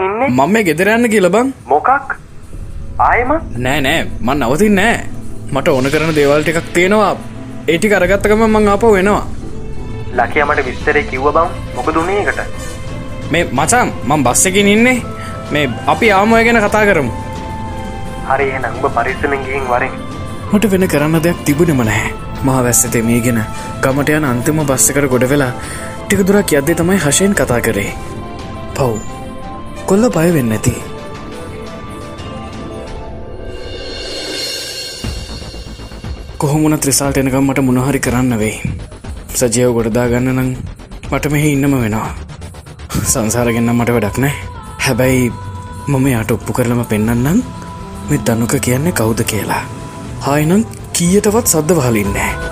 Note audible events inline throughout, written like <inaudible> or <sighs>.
බං ඉන්නේ? මම මේ ගෙදරන්න කියලබං මොකක්? ආයම නෑ නෑ. මන් නවතින් නෑ. මට ඕන කරන දේවල්ට එකක් තියෙනවා. ඒටි කරගත්තකම මං අප වෙනවා ලකයාමට විස්තරේ කිව්ව බං. මොක දුන්නේකට මේ මචන් මං බස්ස එකින් ඉන්නේ. මේ අපි ආමය ගැන කතා කරමු. හරි එන උඹ පරිස්සමෙන් ගිහින් වරෙන්. මට වෙන කරන්න දෙයක් තිබුණෙම නැහැ. මහ වැස්සතේ මේගෙන ගමට යන අන්තිම බස්සකට ගොඩ වෙලා ටික දුරක් යද්දේ තමයි හශයෙන් කතා කරේ. පව් කොල්ල බයවෙන්න ඇති කොහොමුණ ත්‍රිසාල්ට එනකම් මට මොනහරි කරන්න වෙයි. සජයව ගොඩදා ගන්න නං මට මෙහි ඉන්නම වෙනවා. සංසාරගෙන්න්න මට වැඩක් නෑ හැබැයි මම යාට ඔප්පු කරලම පෙන්න්නම් මෙ දනුක කියන්නේ කවුද කියලා. හායිනම් කීයටවත් සද්ද වහලින්නේ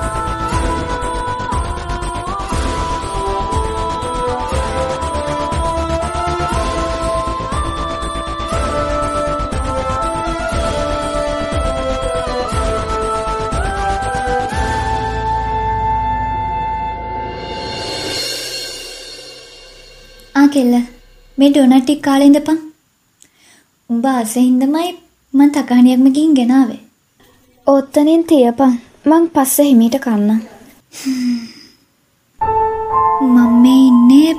ආ කෙල්ල. මේ ඩොනටික් කාලෙඉඳපන් උඹ අසහින්දමයි මන් තකානියක්ම ගින් ගෙනාවේ ඔත්තනින් තියපන්. මං පස්ස හිමීට කන්න <sighs> මං මේ ඉන්නේ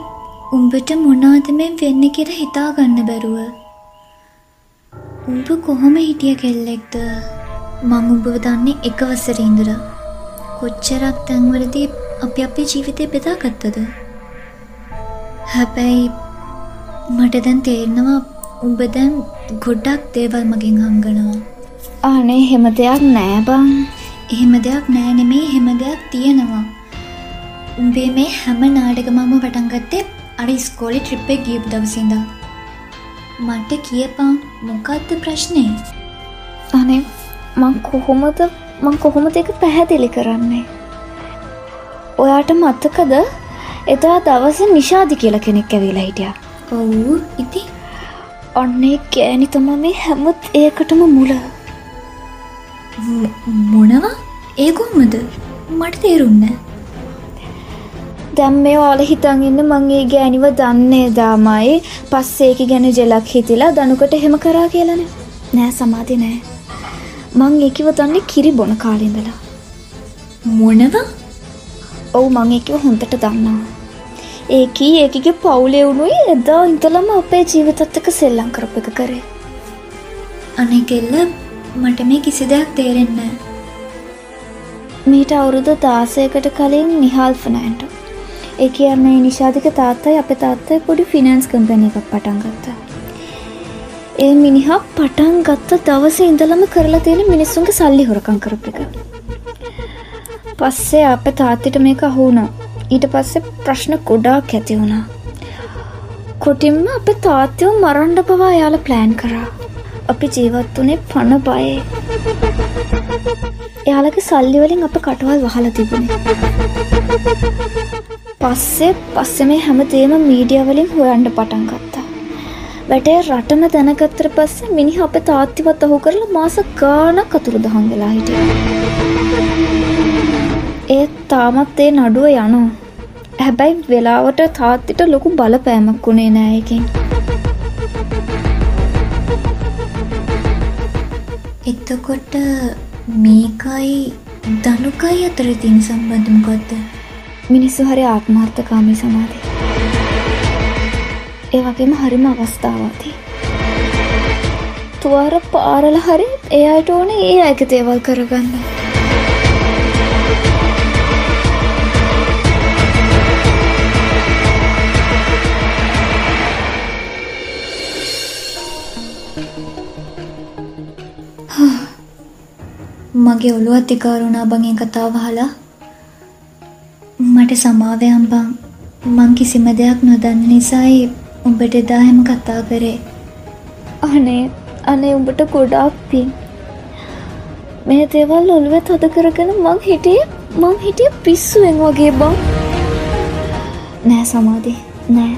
උඹට මොනාද මේ වෙන්න කියර හිතාගන්න බැරුව. උඹ කොහොම හිටිය කෙල්ලෙක්ද? මං උඹව දන්නේ එක වසර ඉඳර කොච්චරක් තැන්වලදී අපි අපේ ජීවිතය බෙදාගත්තද හැබැයි මට දැන් තේරෙනවා උඹ දැන් ගොඩ්ඩක් දේවල් මගින් හංගනවා අනේ හෙම දෙයක් නෑ බං. එහෙම දෙයක් නෑ නෙමේ හෙම දෙයක් තියෙනවා. උඹේ මේ හැම නාටකමම පටන්ගත්තේ අර ස්කෝලි ට්‍රිප් එක ගියපු දවසින්දා මට කියපා මොකක්ද ප්‍රශ්නය අනේ මං කොහොමද මං කොහොමද එක පැහැදිලි කරන්නේ? ඔයාට මත්තකද එදා දවස නිශාදි කියල කෙනෙක් ඇවිලා හිටිය. ඔවු ඉති ඔන්නේ ගෑනි තම මේ හැමුත් ඒකටම මුල. මොනවා? ඒකොහොමද මට තේරුන්න දැම් මේ ඕල හිතන් ඉන්න මංගේ ගෑනිව දන්නේ දාමයි. පස්සේකි ගැන ජෙලක් හිතිලා දනුකට හෙම කරා කියලන. නෑ සමාධි නෑ. මං ඒකිව දන්නේ කිරි බොන කාලින්දලා මොනවා ඔවු මං ඒකිව හොඳට දන්නවා. ඒකී ඒකිගේ පවුලෙවුණුයි එදා ඉතලම අපේ ජීවිතත්තක සෙල්ලං කරප එක කරේ. අනේ කෙල්ල මට මේ කිසි දෙයක් තේරෙන්න මීට අවුරුදු දාසයකට කලින් නිහල් ෆනෑන්ට. ඒ කියන්නේ නිශාධික තාත්තයි අප තාත්තයි පොඩි ෆිනන්ස් කම්පැන එකක් පටන් ගත්තා. ඒ මිනිහා පටන් ගත්ත දවස ඉඳලම කරලා තියෙන මිනිස්සුන්ගේ සල්ලි හොරකං කරප එක පස්සේ අප තාත්තිට මේක අහුුණා ඊට පස්සේ ප්‍රශ්න ගොඩාක් ඇති වුණා. කොටින්ම අප තාත්‍යව මරණ්ඩ පවා යාල ප්ලෑන් කරා. අපි ජීවත් වනේ පණ බයේ. එයාලගේ සල්ලිවලින් අප කටවල් වහල තිබුණේ. පස්සේ පස්සෙ මේ හැමතේම මීඩියවලින් හොයන්ඩ පටන් ගත්තා. වැටේ රටම දැනගත්තර පස්සේ මිනි අප තාත්තිවත් ඔහු කරලා මාස ගානක් අතුරු දහන් වෙලා හිටිය. ඒත් තාමත් ඒ නඩුව යනු හැබැයි වෙලාවට තාත්තිට ලොකු බලපෑමක් වුණේ නෑයකින් එතකොට මේකයි දනුකයි අතර තින් සම්බන්ධමකොත්ද මිනිස්සු හරි ආත්මාර්ථකාමී සමාධය. ඒ වගේම හරිම අවස්ථාවති තුවාර පාරල හරි ඒ අයට ඕන ඒ අයක දේවල් කරගන්න මගේ ඔළුව අතිකාරුණා බගේ කතාව හලා මට සමාවයම් බං මං කිසිම දෙයක් නොදන්න නිසායි උඹට එදාහෙම කතා කරේ. අනේ අනේ උඹට ගොඩාක් පින් මේ දේවල් ඔළුවෙ තද කරගෙන මං හිටිය මං හිටිය පිස්සුවෙන් වගේ බං. නෑ සමාධි නෑ.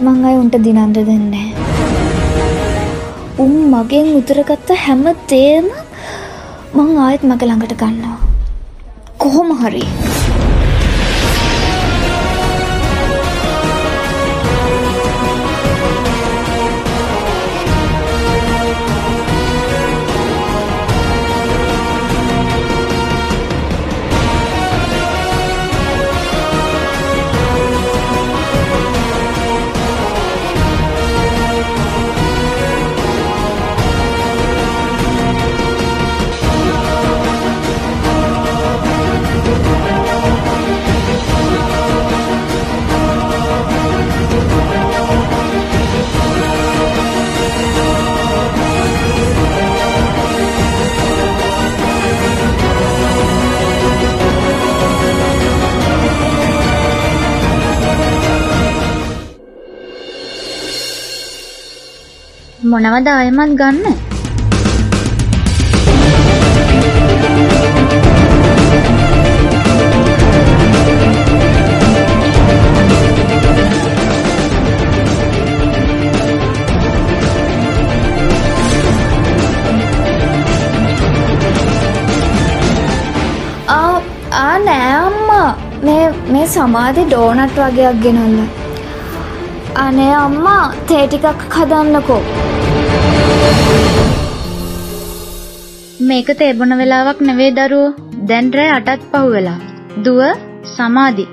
මං අය උන්ට දිනන්ට දෙන්නේ උන් මගෙන් උතරගත්ත හැම තේම මං ආයත් මග ළඟට ගන්නවා. කොහොම හරි. මොනවද ආයමත් ගන්න? ආ ආ නෑ අම්මා. මේ මේ සමාධි ඩෝනට් වගේයක් ගෙනල්ල. අනේ අම්මා තේ ටිකක් හදන්නකෝ. මේක තේබොන වෙලාවක් නෙවේ දරුවෝ. දැන් රෑ අටත් පහු වෙලා දුව සමාධි.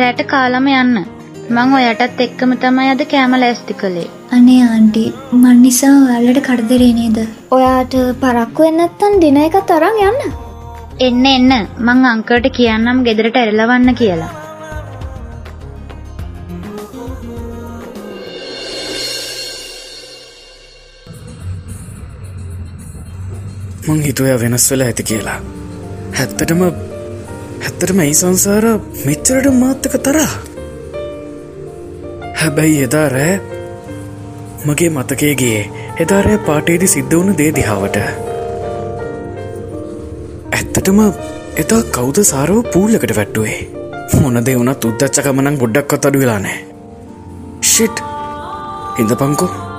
රැට කාලම යන්න. මං ඔයටත් එක්කම තමයි අද කෑම ලෑස්ති කළේ. අනේ ආන්ටි මන් නිසා ඔයාලට කරදරේ නේද? ඔයාට පරක්කු වෙන්න නැත්තම් දින එක තරම් යන්න. එන්න එන්න. මං අංකල්ට කියන්නම් ගෙදරට එරලවන්න කියලා මං හිතුවය වෙනස් වෙලා ඇති කියලා. හැත්තටම හැත්තටම ඒ සංසාර මෙච්චරට මාත්තක තරා හැබැයි එදා රෑ මගේ මතකේගේ එදාරෑ පාටේදි සිද්ධ වුණු දේ දිහාවට. ඇත්තටම එතා කෞද සාරව පූල්ලකට වැට්ටුවේ? මොන දේ වුණත් උද්දච්චකමනං ගොඩ්ඩක්වත් අඩු වෙලා නෑ. ෂිට් හිද පංකෝ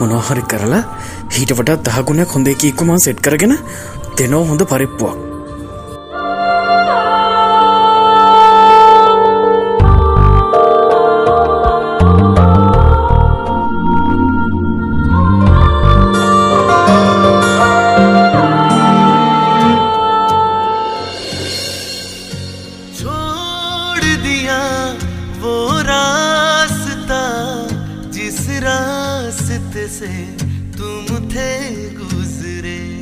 මොනහරි කරලා හිට වටත් දහගුණයක් හොඳ එකීකුමා සෙට් කරගෙන දෙනෝ හොඳ පරිප්පුවක්. रास्ते से तुम थे गुजरे।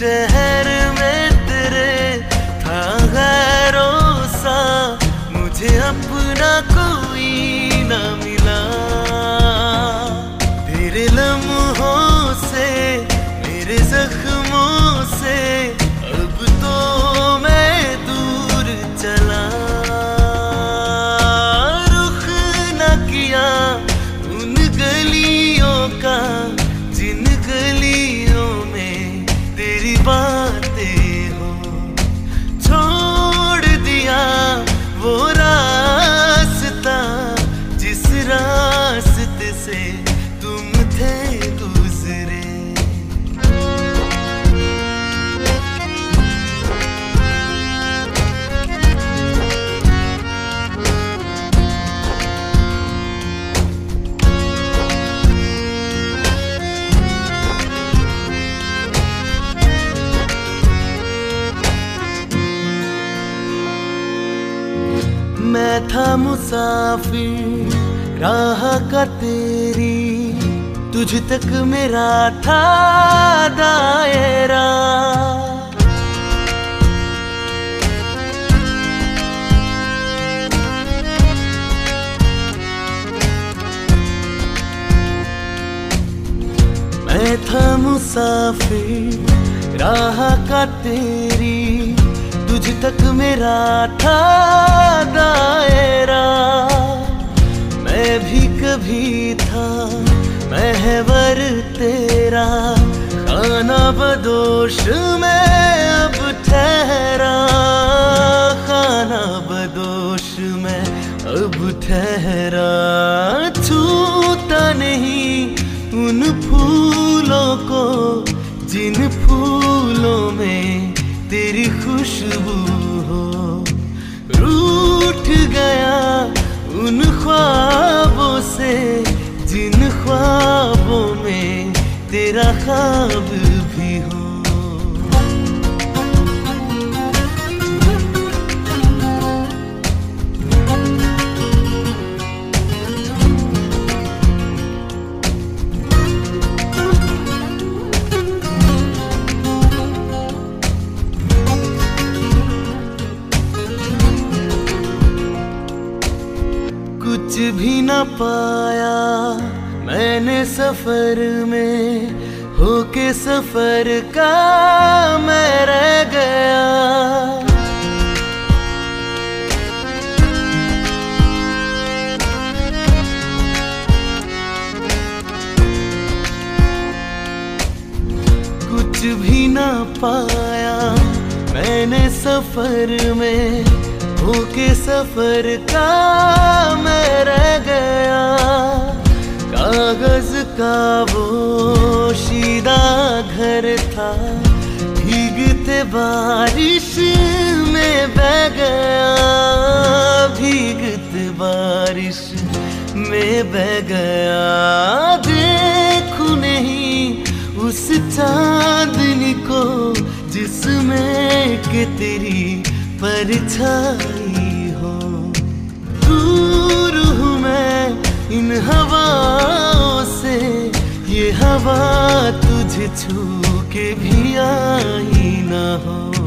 शहर से तुम थे गुजरे। मैं था मुसाफिर राह का तेरी, तुझ तक मेरा था दायरा। मैं था मुसाफिर, राह का तेरी, तुझ तक मेरा था दायरा। मैं भी कभी था महवर तेरा। खाना बदोश मैं अब ठहरा। खाना बदोश मैं अब ठहरा। छूता नहीं उन फूलों को, जिन फूलों में तेरी खुशबू हो। रूठ गया उन ख्वाबों तेरा ख्वाब भी हो। कुछ भी ना पा मैंने सफ़र में होके सफ़र का मैं रह गया। कुछ भी ना पाया मैंने सफ़र में होके सफ़र का मैं रह गया। कागज़ का वो शीदा घर था। भीगते बारिश में बह गया, भीगते बारिश में बह गया। देखू नहीं उस चांदनी को जिसमें तेरी परछाई इन हवाओं से ये हवा तुझे छू के भी आई ना हो।